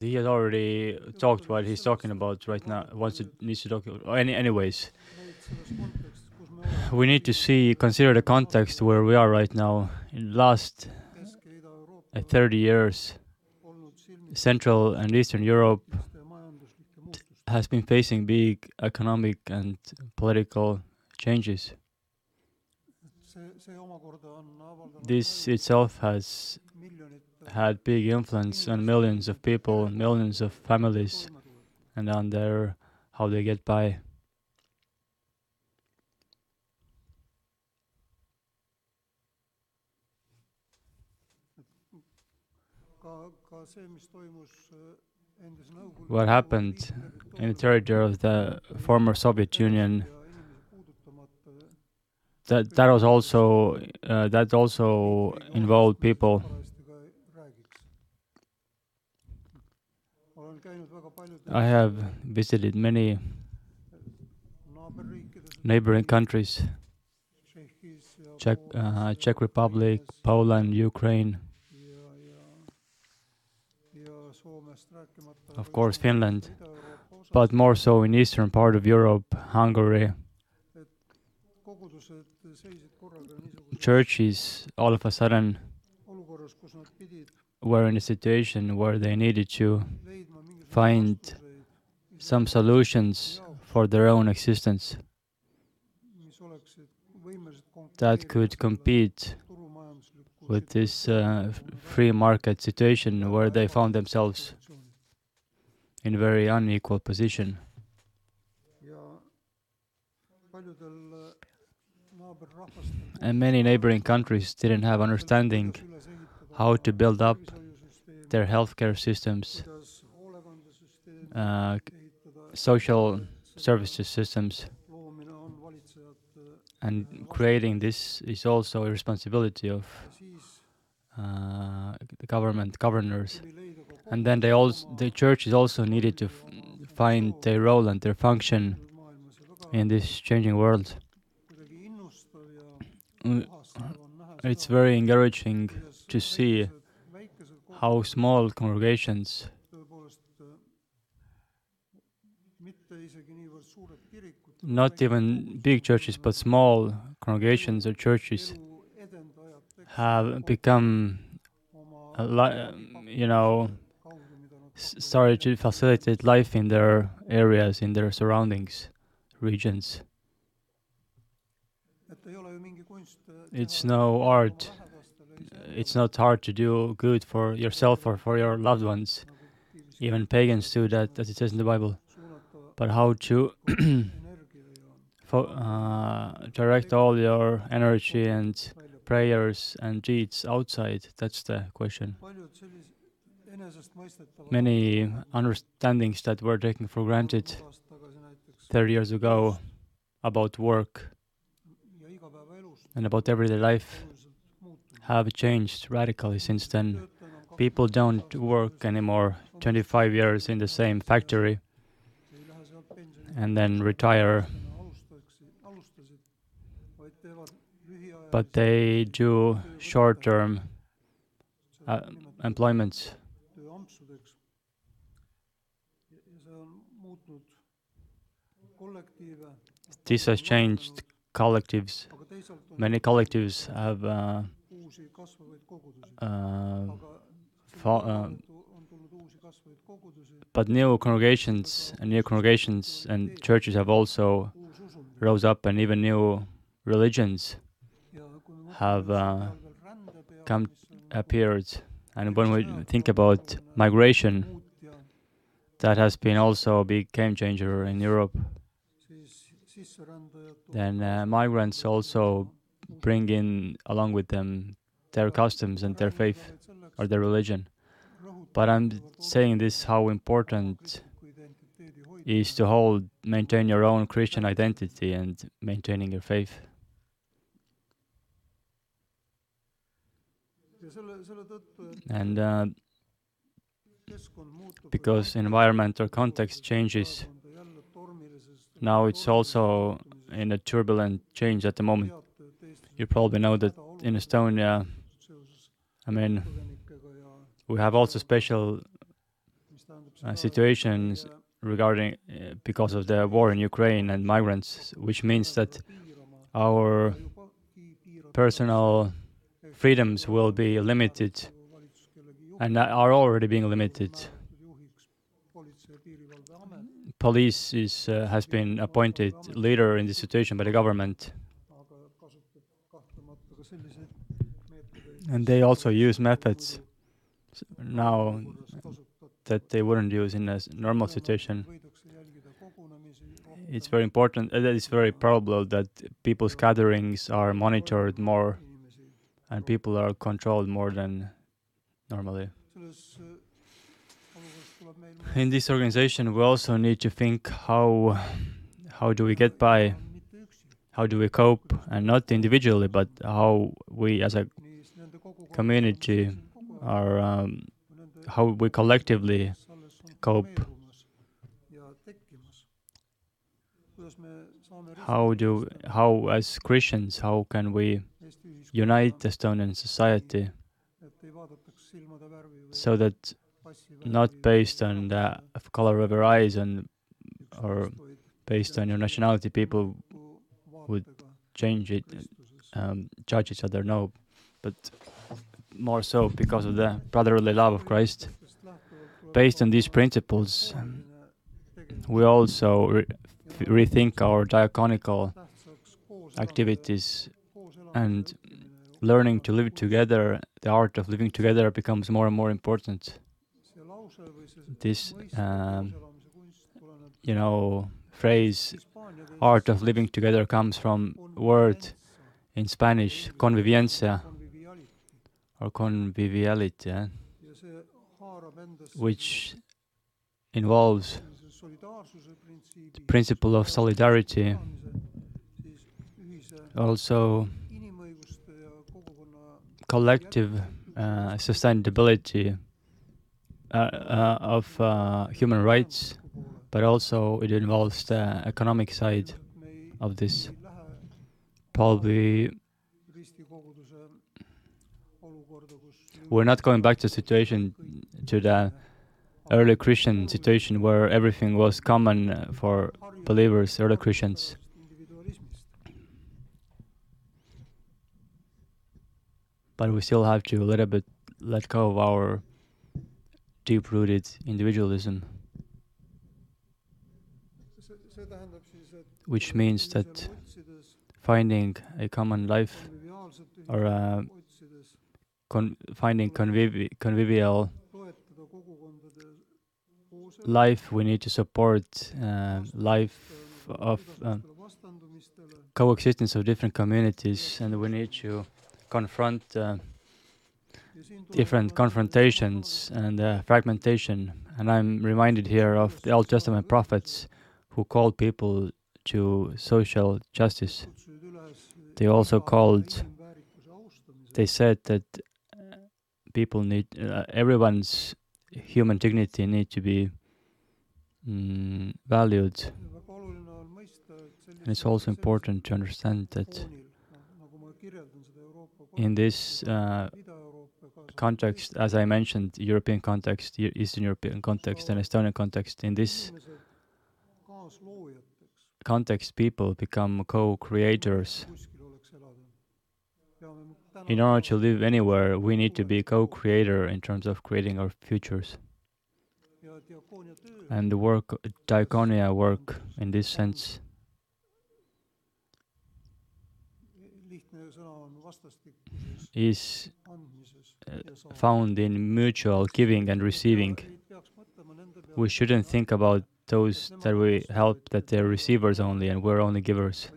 He has already talked what he's talking about right now. Wants to needs to talk. Any, anyways, we need to see consider the context where we are right now. In last uh, 30 years, Central and Eastern Europe has been facing big economic and political changes. This itself has had big influence on millions of people, millions of families, and on their how they get by. What happened in the territory of the former Soviet Union that that was also uh, that also involved people I have visited many neighboring countries Czech, uh, Czech Republic, Poland, Ukraine, of course Finland, but more so in eastern part of Europe, Hungary. Churches all of a sudden were in a situation where they needed to find some solutions for their own existence that could compete with this uh, free market situation where they found themselves in a very unequal position. And many neighboring countries didn't have understanding how to build up their healthcare systems, uh, social services systems. And creating this is also a responsibility of uh, the government governors. And then they also, the churches also needed to find their role and their function in this changing world. Mm, it's very encouraging to see how small congregations not even big churches but small congregations or churches have become you know started to facilitate life in their areas in their surroundings regions. It's no art it's not hard to do good for yourself or for your loved ones. Even pagans do that, as it says in the Bible. But how to uh, direct all your energy and prayers and deeds outside? That's the question. Many understandings that were taken for granted 30 years ago about work and about everyday life have changed radically since then. People don't work anymore 25 years in the same factory and then retire. But they do short term uh, employments. This has changed collectives. Many collectives have uh, uh, uh, but new congregations and new congregations and churches have also rose up, and even new religions have uh, come appeared. And when we think about migration, that has been also a big game changer in Europe. Then uh, migrants also bring in along with them their customs and their faith or their religion. But I'm saying this how important is to hold, maintain your own Christian identity and maintaining your faith. And uh, because environment or context changes, now it's also in a turbulent change at the moment. You probably know that in Estonia, I mean, we have also special uh, situations regarding uh, because of the war in Ukraine and migrants, which means that our personal freedoms will be limited and are already being limited. Police is, uh, has been appointed leader in this situation by the government. And they also use methods now that they wouldn't use in a normal situation. It's very important, it's very probable that people's gatherings are monitored more and people are controlled more than normally. In this organization, we also need to think how how do we get by, how do we cope, and not individually, but how we as a community are, um, how we collectively cope. How do how as Christians how can we unite Estonian society so that not based on the color of your eyes and or based on your nationality people would change it um, judge each other no but more so because of the brotherly love of Christ based on these principles we also re rethink our diaconical activities and learning to live together, the art of living together becomes more and more important. This, um, you know, phrase, art of living together comes from word in Spanish, convivencia, or conviviality, which involves the principle of solidarity, also collective uh, sustainability uh, uh, of uh, human rights, but also it involves the economic side of this. Probably we're not going back to the situation to the early Christian situation where everything was common for believers, early Christians. But we still have to a little bit let go of our deep rooted individualism. Which means that finding a common life or uh, con finding convivi convivial life, we need to support uh, life of uh, coexistence of different communities, and we need to confront uh, different confrontations and uh, fragmentation. And I'm reminded here of the Old Testament prophets who called people to social justice. They also called, they said that people need, uh, everyone's human dignity need to be mm, valued. And it's also important to understand that in this uh, context, as I mentioned, European context, Eastern European context, and Estonian context, in this context, people become co-creators. In order to live anywhere, we need to be co-creator in terms of creating our futures. And the work, diaconia work, in this sense, is uh, found in mutual giving and receiving. We shouldn't think about those that we help that they're receivers only and we're only givers.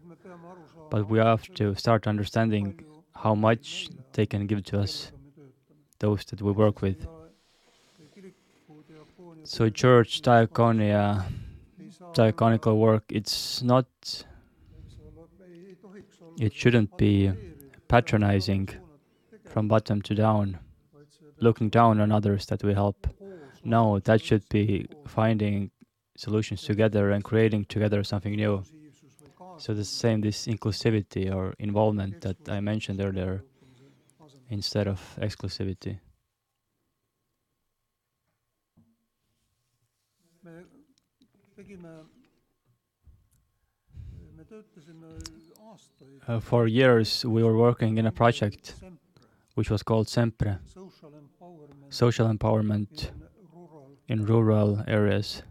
But we have to start understanding how much they can give to us, those that we work with. So church diaconia, diaconical work, it's not, it shouldn't be patronizing from bottom to down, looking down on others that we help. No, that should be finding solutions together and creating together something new. So the same, this inclusivity or involvement that I mentioned earlier, instead of exclusivity. Uh, for years, we were working in a project which was called SEMPRE, social empowerment in rural areas.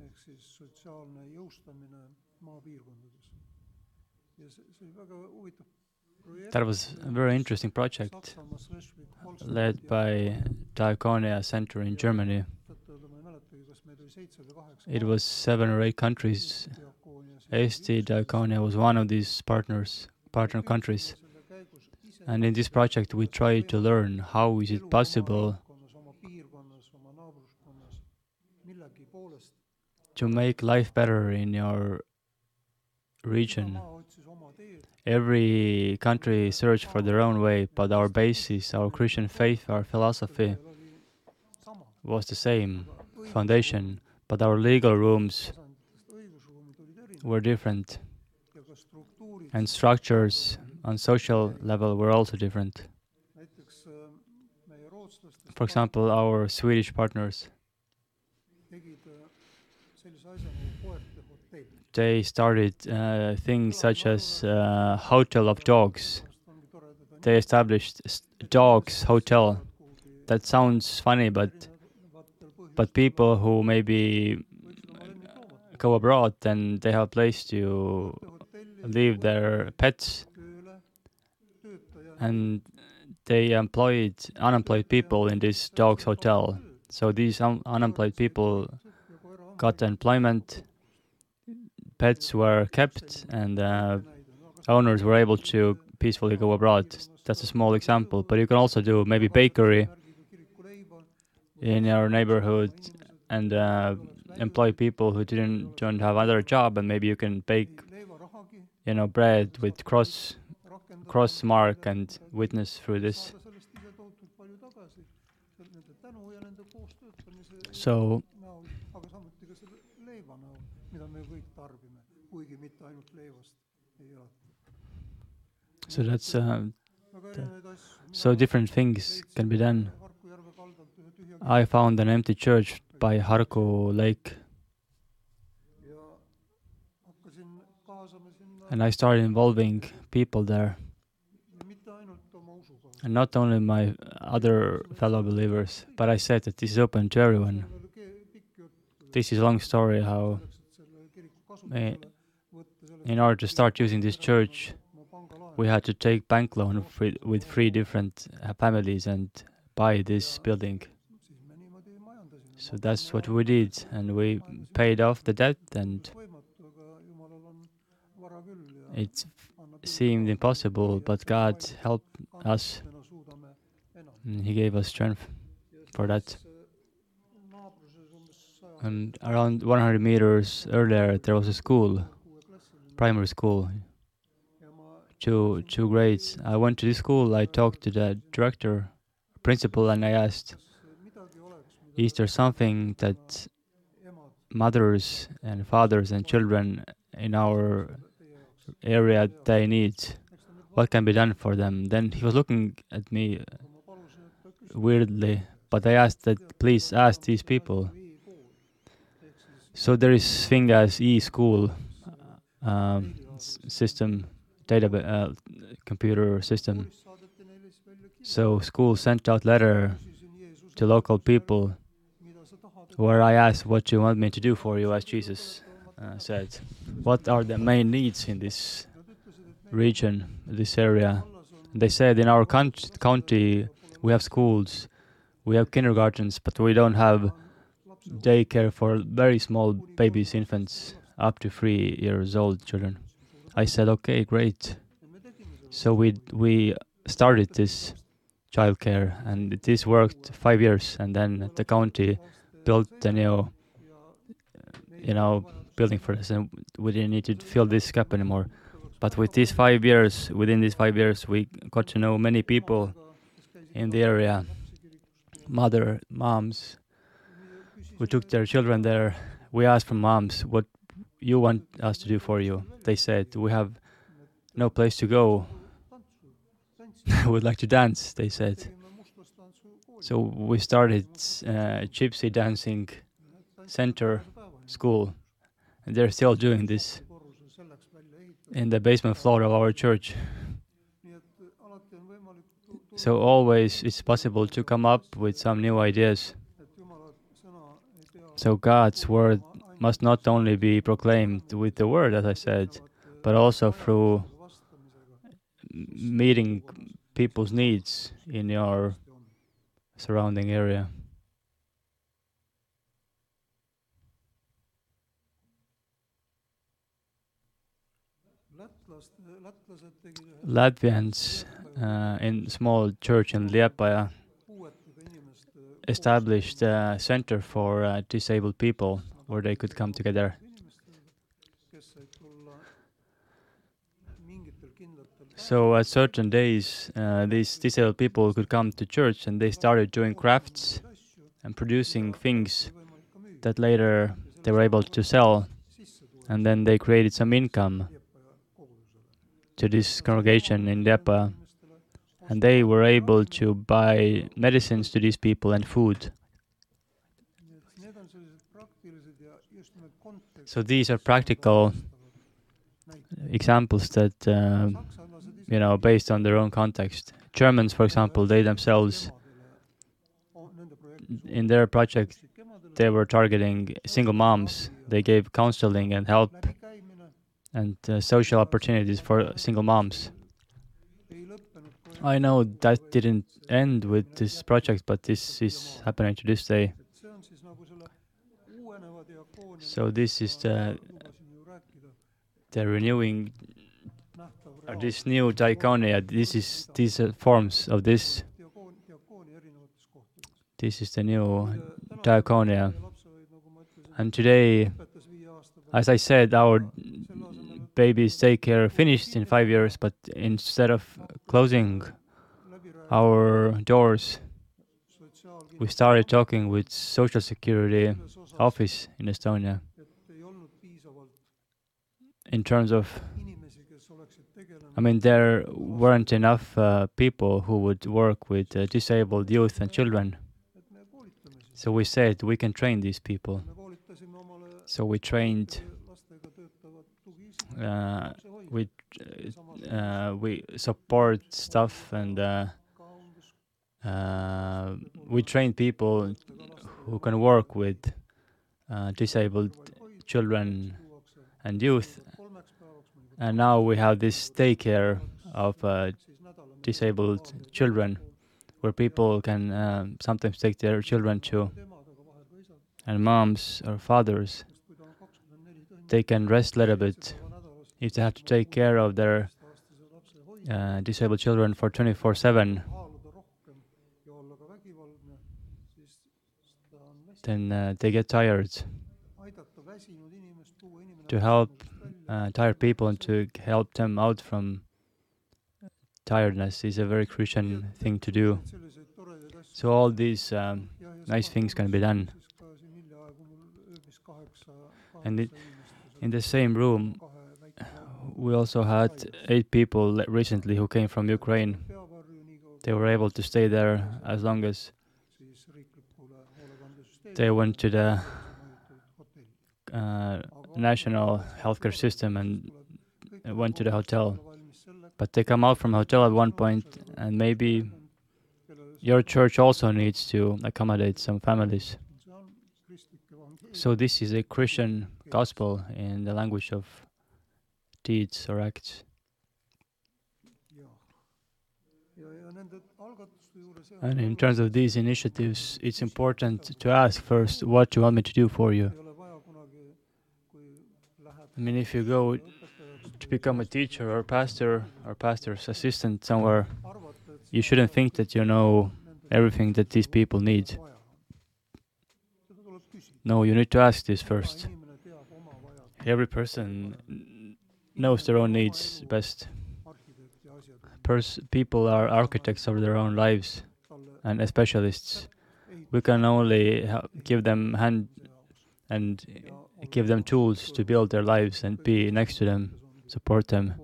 That was a very interesting project led by Diakonia Center in Germany. It was seven or eight countries. Eesti Diakonia was one of these partners, partner countries. And in this project, we tried to learn how is it possible to make life better in your region. Every country searched for their own way, but our basis, our Christian faith, our philosophy was the same foundation, but our legal rooms were different, and structures on social level were also different. For example, our Swedish partners they started uh, things such as uh, hotel of dogs. They established dogs hotel. That sounds funny, but but people who maybe go abroad, then they have a place to leave their pets, and they employed unemployed people in this dogs hotel. So these un- unemployed people got employment pets were kept and uh, owners were able to peacefully go abroad. That's a small example, but you can also do maybe bakery in your neighborhood and uh, employ people who didn't don't have other job, and maybe you can bake, you know, bread with cross cross mark and witness through this. So So that's uh, so different things can be done. I found an empty church by Harku Lake. And I started involving people there. And not only my other fellow believers, but I said that this is open to everyone. This is a long story how eh, in order to start using this church, we had to take bank loan with three different uh, families and buy this building. So that's what we did, and we paid off the debt, and it seemed impossible, but God helped us. And he gave us strength for that. And around 100 meters earlier, there was a school, primary school two two grades. I went to the school. I talked to the director, principal, and I asked, "Is there something that mothers and fathers and children in our area they need? What can be done for them?" Then he was looking at me weirdly, but I asked that please ask these people. So there is thing as e-school um, system data uh, computer system. So school sent out letter to local people where I asked what you want me to do for you as Jesus uh, said. What are the main needs in this region, this area? They said in our county we have schools, we have kindergartens, but we don't have daycare for very small babies, infants, up to three years old children. I said, okay, great. So we we started this childcare, and this worked five years, and then the county built the new, you know, building for us, and we didn't need to fill this gap anymore. But with these five years, within these five years, we got to know many people in the area, mother, moms, who took their children there. We asked from moms what you want us to do for you? They said, We have no place to go. We'd like to dance, they said. So we started uh, gypsy dancing center school. And they're still doing this in the basement floor of our church. So always it's possible to come up with some new ideas. So God's word must not only be proclaimed with the word, as I said, but also through meeting people's needs in your surrounding area. Latvians uh, in small church in Liepaja established a center for uh, disabled people where they could come together. So at certain days, uh, these disabled people could come to church and they started doing crafts and producing things that later they were able to sell. And then they created some income to this congregation in Liepaja. And they were able to buy medicines to these people and food. So these are practical examples that uh, you know, based on their own context. Germans, for example, they themselves, in their project, they were targeting single moms. They gave counseling and help and uh, social opportunities for single moms. I know that didn't end with this project, but this is happening to this day. So this is the the renewing uh, this new diaconia, this is these are forms of this. This is the new diaconia. And today, as I said, our baby's daycare finished in five years, but instead of closing our doors, we started talking with Social Security office in Estonia in terms of I mean, there weren't enough uh, people who would work with uh, disabled youth and children. So we said we can train these people. So we trained. Uh, we uh, we support stuff and uh, we train people who can work with disabled children and youth and now we have this daycare of uh, disabled children where people can uh, sometimes take their children to. And moms or fathers, they can rest a little bit if they have to take care of their uh, disabled children for 24 7. Then uh, they get tired. To help uh, tired people and to help them out from tiredness is a very Christian thing to do. So all these um, nice things can be done. And it, in the same room, we also had eight people recently who came from Ukraine. They were able to stay there as long as they went to the uh, national healthcare system and went to the hotel. But they come out from hotel at one point, and maybe your church also needs to accommodate some families. So this is a Christian gospel in the language of deeds or acts. And in terms of these initiatives, it's important to ask first, what do you want me to do for you? I mean, if you go to become a teacher or pastor or pastor's assistant somewhere, you shouldn't think that you know everything that these people need. No, you need to ask this first. Every person knows their own needs best. Pers people are architects of their own lives and specialists. We can only give them hand and give them tools to build their lives and be next to them, support them.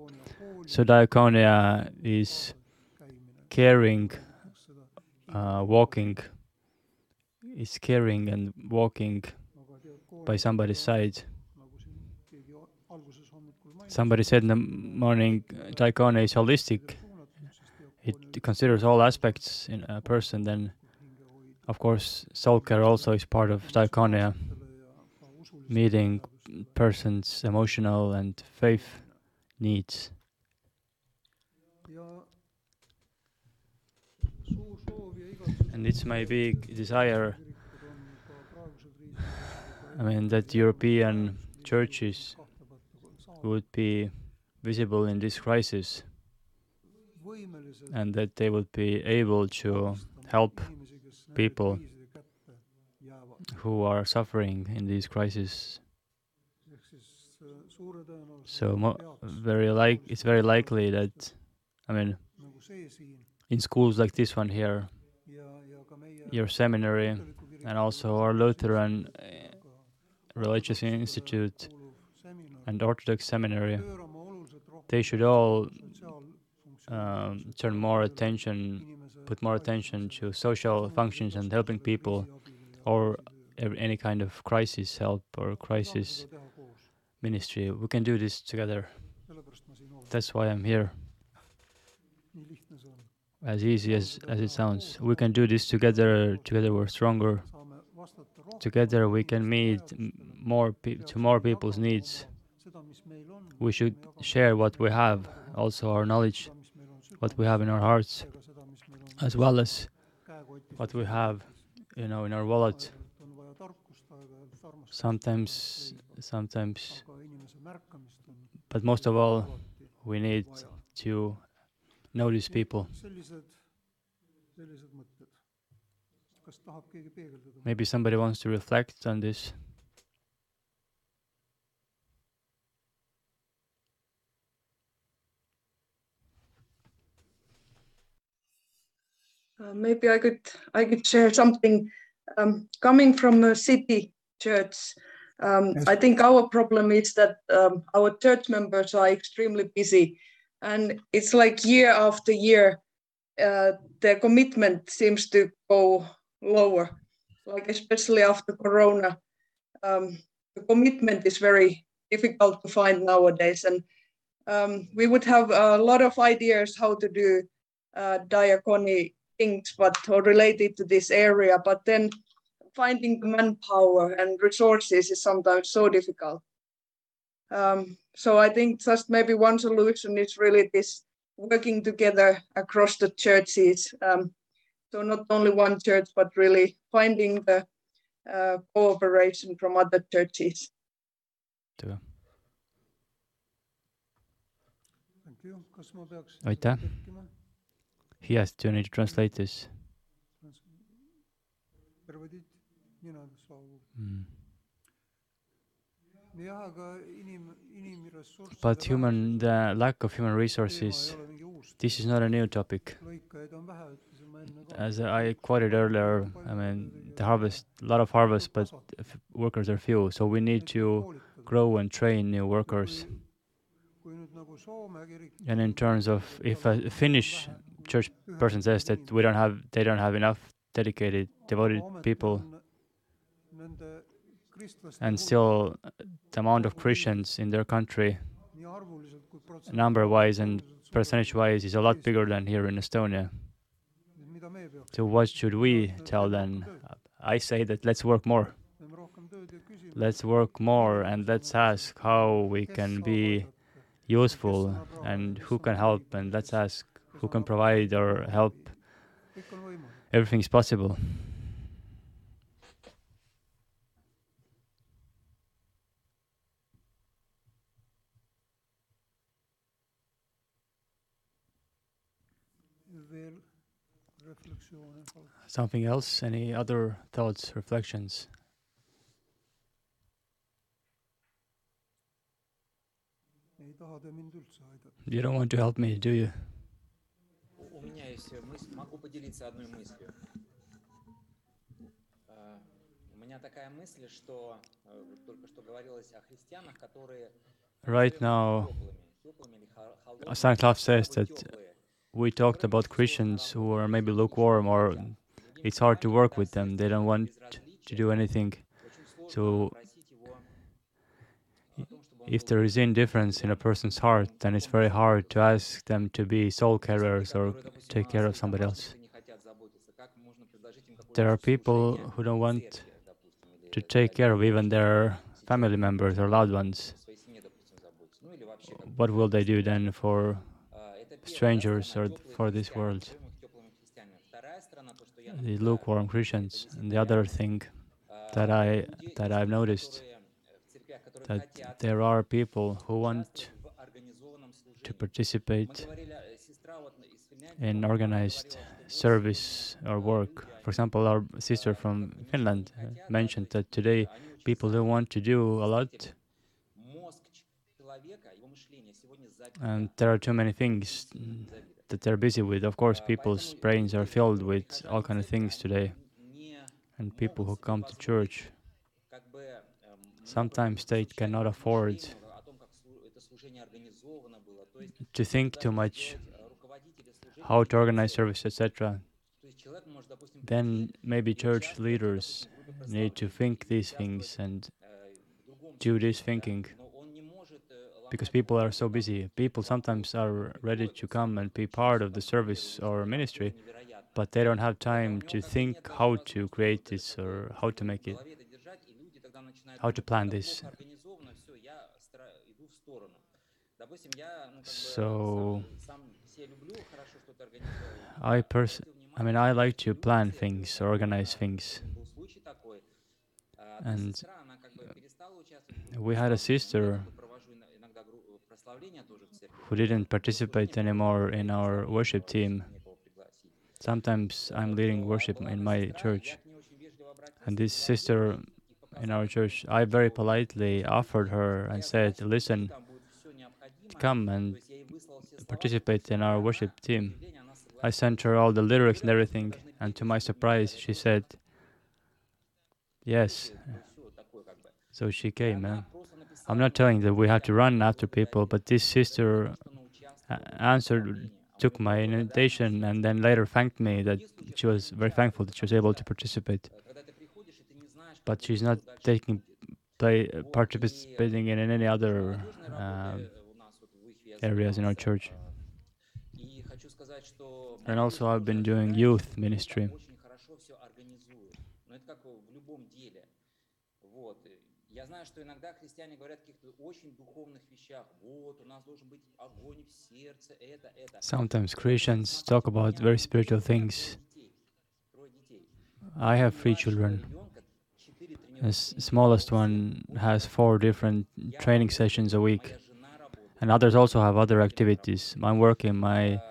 So diaconia is caring, uh, walking, is caring and walking by somebody's side. Somebody said in the morning, Daikone is holistic. It considers all aspects in a person. Then, of course, soul care also is part of Daikone, meeting person's emotional and faith needs. And it's my big desire. I mean, that European churches would be visible in this crisis and that they would be able to help people who are suffering in these crises. So very like it's very likely that I mean in schools like this one here, your seminary, and also our Lutheran eh, religious institute and Orthodox seminary, they should all um, turn more attention, put more attention to social functions and helping people, or any kind of crisis help or crisis ministry. We can do this together. That's why I'm here. As easy as, as it sounds, we can do this together. Together, we're stronger. Together, we can meet more to more people's needs. We should share what we have, also our knowledge, what we have in our hearts, as well as what we have, you know, in our wallet. Sometimes, sometimes, but most of all, we need to notice people. Maybe somebody wants to reflect on this. Uh, maybe I could I could share something um, coming from a city church. Um, yes. I think our problem is that um, our church members are extremely busy, and it's like year after year, uh, their commitment seems to go lower. Like especially after Corona, um, the commitment is very difficult to find nowadays, and um, we would have a lot of ideas how to do uh, diacony things but related to this area but then finding the manpower and resources is sometimes so difficult. Um, so i think just maybe one solution is really this working together across the churches. Um, so not only one church but really finding the uh, cooperation from other churches. Aitäh He has to need to translate this. Mm. But human, the lack of human resources, this is not a new topic. As I quoted earlier, I mean, the harvest, a lot of harvest, but workers are few. So we need to grow and train new workers. And in terms of if a Finnish church person says that we don't have, they don't have enough dedicated, devoted people, and still the amount of Christians in their country, number-wise and percentage-wise, is a lot bigger than here in Estonia. So what should we tell them? I say that let's work more. Let's work more and let's ask how we can be useful and who can help and let's ask who can provide or help. Everything is possible. Something else? Any other thoughts, reflections? You don't want to help me, do you? У меня есть мысль, могу поделиться одной мыслью. У меня такая мысль, что только что говорилось о христианах, которые Right now, St. says that we talked about Christians who are maybe lukewarm or it's hard to work with them. They don't want to do anything. So if there is indifference in a person's heart, then it's very hard to ask them to be soul carriers or take care of somebody else. There are people who don't want to take care of even their family members or loved ones. What will they do then for strangers or for this world? The lukewarm Christians. And the other thing that I that I've noticed that there are people who want to participate in organized service or work. For example, our sister from Finland mentioned that today people don't want to do a lot. And there are too many things that they're busy with. Of course, people's brains are filled with all kind of things today. And people who come to church, sometimes state cannot afford to think too much how to organize service, etc. Then maybe church leaders need to think these things and do this thinking because people are so busy. People sometimes are ready to come and be part of the service or ministry, but they don't have time to think how to create this or how to make it, how to plan this. So I pers I mean I like to plan things, organize things. And we had a sister who didn't participate anymore in our worship team. Sometimes I'm leading worship in my church. And this sister in our church, I very politely offered her and said, Listen, come and participate in our worship team. I sent her all the lyrics and everything, and to my surprise, she said, Yes. So she came. Eh? I'm not telling that we have to run after people, but this sister answered, took my invitation, and then later thanked me that she was very thankful that she was able to participate But she's not taking play participating in any other uh, areas in our church. And also, I've been doing youth ministry. Я знаю, что иногда христиане говорят о каких-то очень духовных вещах. Вот, у нас должен быть огонь в сердце, это, это. Sometimes Christians talk about very spiritual things. I have three children. The smallest one has four different training sessions a week. And others also have other activities. I'm working, my,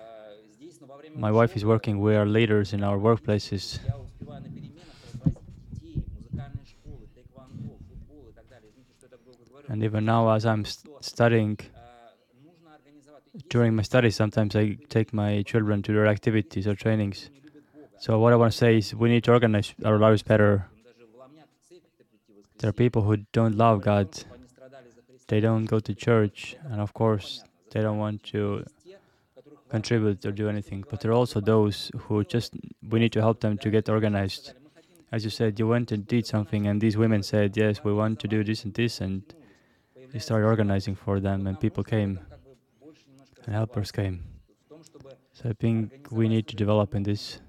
my wife is working, we are leaders in our workplaces. And even now, as I'm st studying, during my studies, sometimes I take my children to their activities or trainings. So what I want to say is we need to organize our lives better. There are people who don't love God. They don't go to church, and of course, they don't want to contribute or do anything. But there are also those who just we need to help them to get organized. As you said, you went and did something, and these women said, "Yes, we want to do this and this," and we started organizing for them, and people came, and helpers came. So I think we need to develop in this.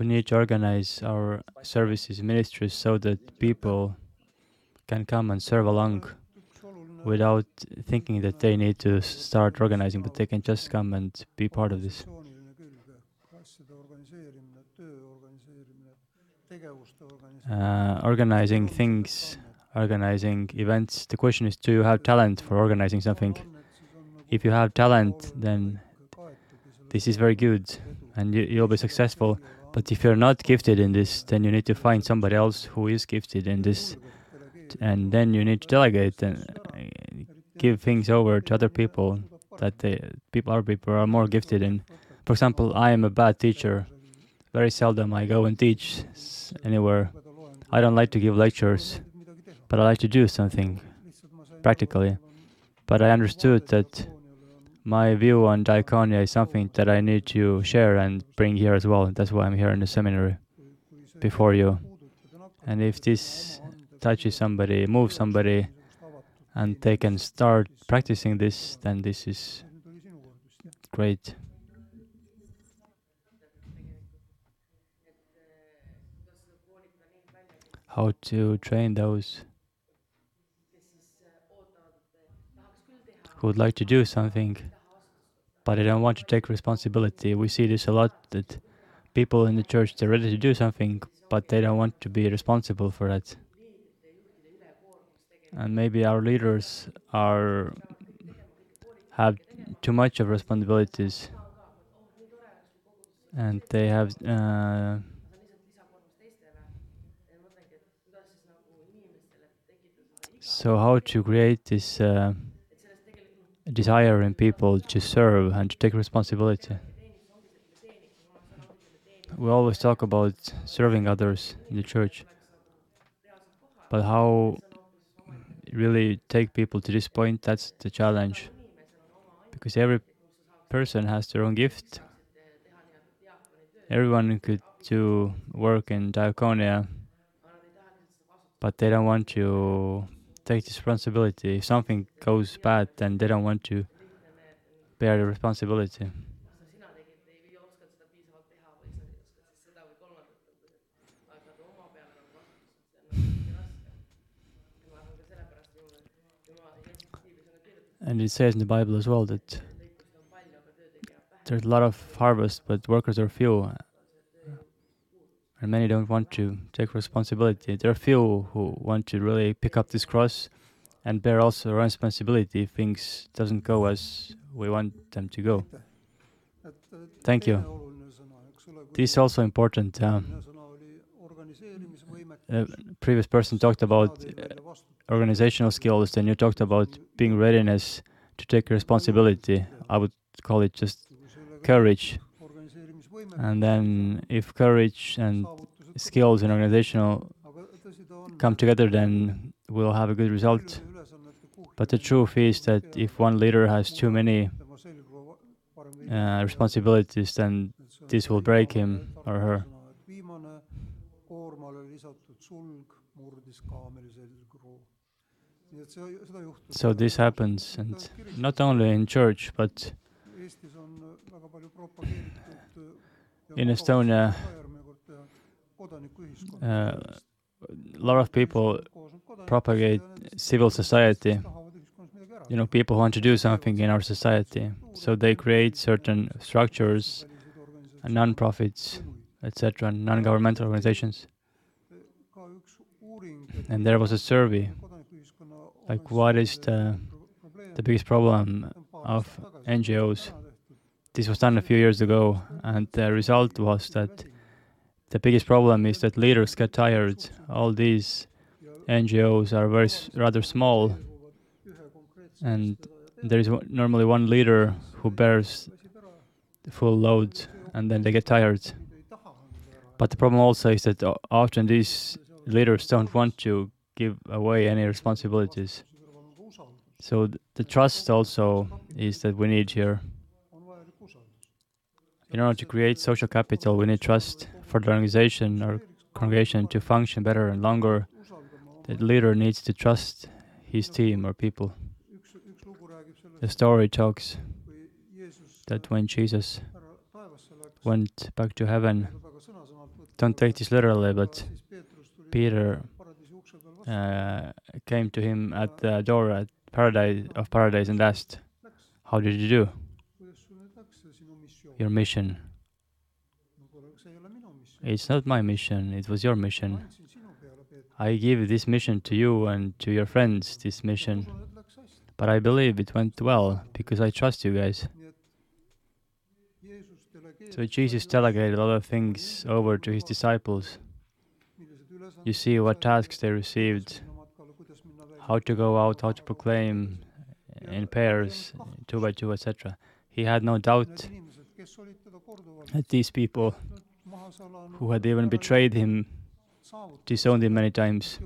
We need to organize our services, ministries, so that people can come and serve along without thinking that they need to start organizing, but they can just come and be part of this. Uh, organizing things organizing events. The question is, do you have talent for organizing something? If you have talent, then this is very good and you, will be successful. But if you're not gifted in this, then you need to find somebody else who is gifted in this. And then you need to delegate and uh, give things over to other people that people, other people are more gifted in. For example, I am a bad teacher. Very seldom I go and teach anywhere. I don't like to give lectures but I like to do something practically. But I understood that my view on diaconia is something that I need to share and bring here as well. That's why I'm here in the seminary before you. And if this touches somebody, moves somebody, and they can start practicing this, then this is great. How to train those who would like to do something, but they don't want to take responsibility. We see this a lot that people in the church they're ready to do something, but they don't want to be responsible for that. And maybe our leaders are have too much of responsibilities, and they have. Uh, so how to create this uh, desire in people to serve and to take responsibility? we always talk about serving others in the church, but how really take people to this point, that's the challenge. Because every person has their own gift. Everyone could do work in diaconia, but they don't want to take responsibility. If something goes bad, then they don't want to bear the responsibility. And it says in the Bible as well that there's a lot of harvest, but workers are few. And many don't want to take responsibility. There are few who want to really pick up this cross and bear also responsibility if things doesn't go as we want them to go. Thank you. This is also important. Um, previous person talked about uh, organizational skills, and you talked about being readiness to take responsibility. I would call it just courage. And then if courage and skills and organizational come together, then we'll have a good result. But the truth is that if one leader has too many uh, responsibilities, then this will break him or her. So this happens, and not only in church, but in Estonia, uh, a lot of people propagate civil society. You know, people want to do something in our society, so they create certain structures, and non-profits, etc., non-governmental organizations. And there was a survey like what is the the biggest problem of NGOs? This was done a few years ago, and the result was that the biggest problem is that leaders get tired. All these NGOs are very rather small, and there is normally one leader who bears the full load, and then they get tired. But the problem also is that uh, often these leaders don't want to give away any responsibilities. So th the trust also is that we need here. In order to create social capital, we need trust for the organization or congregation to function better and longer. The leader needs to trust his team or people. The story talks that when Jesus went back to heaven, don't take this literally, but Peter uh, came to him at the door at paradise of paradise and asked, "How did you do your mission?" It's not my mission. It was your mission. I give this mission to you and to your friends. This mission, but I believe it went well because I trust you guys. So Jesus delegated a lot of things over to his disciples you see what tasks they received, how to go out, how to proclaim in pairs, two by two, etc. He had no doubt these people who had even betrayed him, disowned him many times,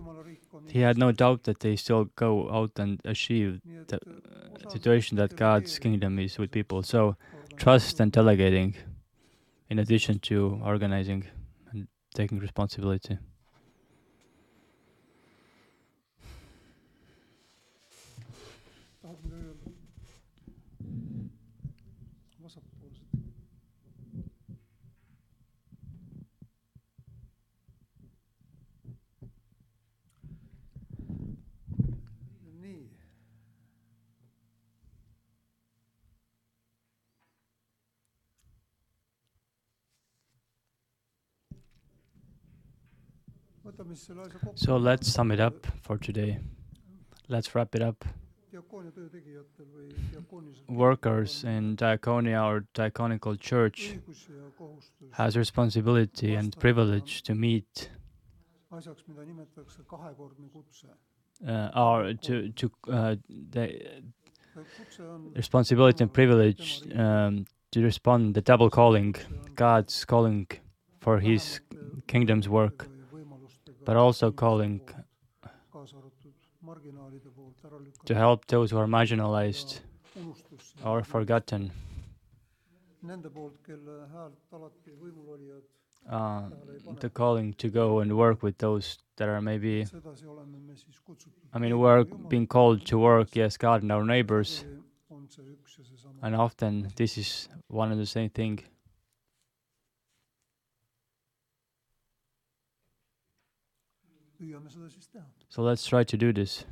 he had no doubt that they still go out and achieve the uh, situation that God's kingdom is with people. So, trust and delegating, in addition to organizing and taking responsibility. So let's sum it up for today. Let's wrap it up. Workers in Diaconia or Diaconical Church has responsibility and privilege to meet uh, to to uh, the responsibility and privilege um, to respond the double calling, God's calling for His kingdom's work, but also calling to help those who are marginalized or forgotten, uh, the calling to go and work with those that are maybe, I mean, we're being called to work, yes, God and our neighbors, and often this is one and the same thing. So let's try to do this.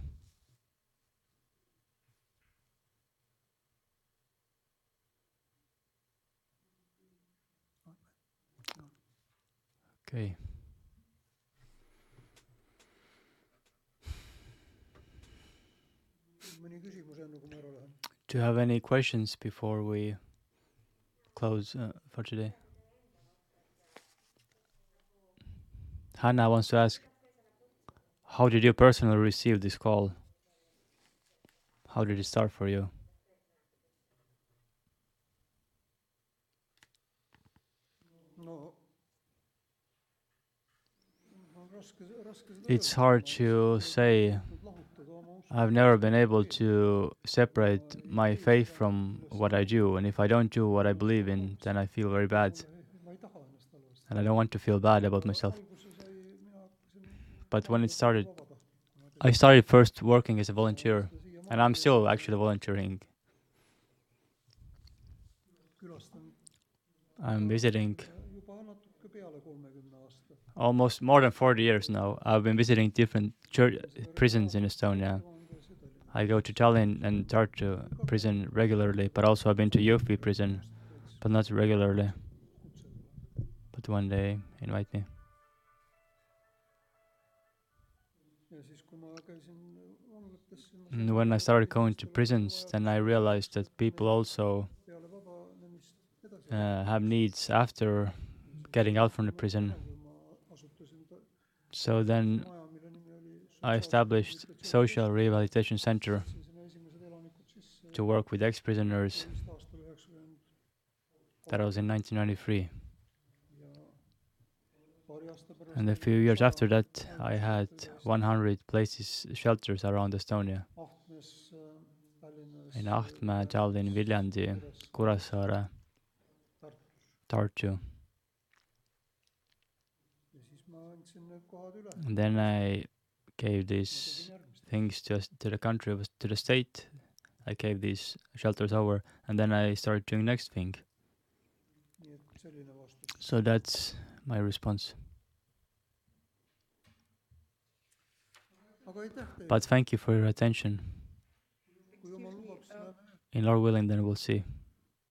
Okay. Do you have any questions before we close uh, for today? Hannah wants to ask How did you personally receive this call? How did it start for you? no no raske raske seda It's hard to say. suutnud lahutada oma usu I've never been able to separate my faith from what I do, and if I don't do what I believe in, then I feel very bad, ma ei taha ennast halvasti and I don't want to feel bad about myself. But when it started, I started first working as a volunteer, and I'm still actually volunteering. I'm visiting almost more than 40 years now. I've been visiting different church prisons in Estonia. I go to Tallinn and Tartu prison regularly, but also I've been to Jõhvi prison, but not regularly. But one day invite me. When I started going to prisons, then I realized that people also peale vabanemist edasi uh, have needs after getting out from the prison. kui ma asutasin ta- So then maja mille nimi oli I established Social Rehabilitation Center võtsin sinna esimesed elanikud sisse to work with ex-prisoners. vist aastal üheksakümmend That was in 1993. And a few years after that, I had 100 places, shelters around Estonia. In Ahtme, Tallinn, Viljandi, Kuressaare, Tartu. And then I gave these things to, to the country, to the state. I gave these shelters over, and then I started doing next thing. So that's my response. But thank you for your attention. kui jumal lubab siis In Lord willing, then we'll see.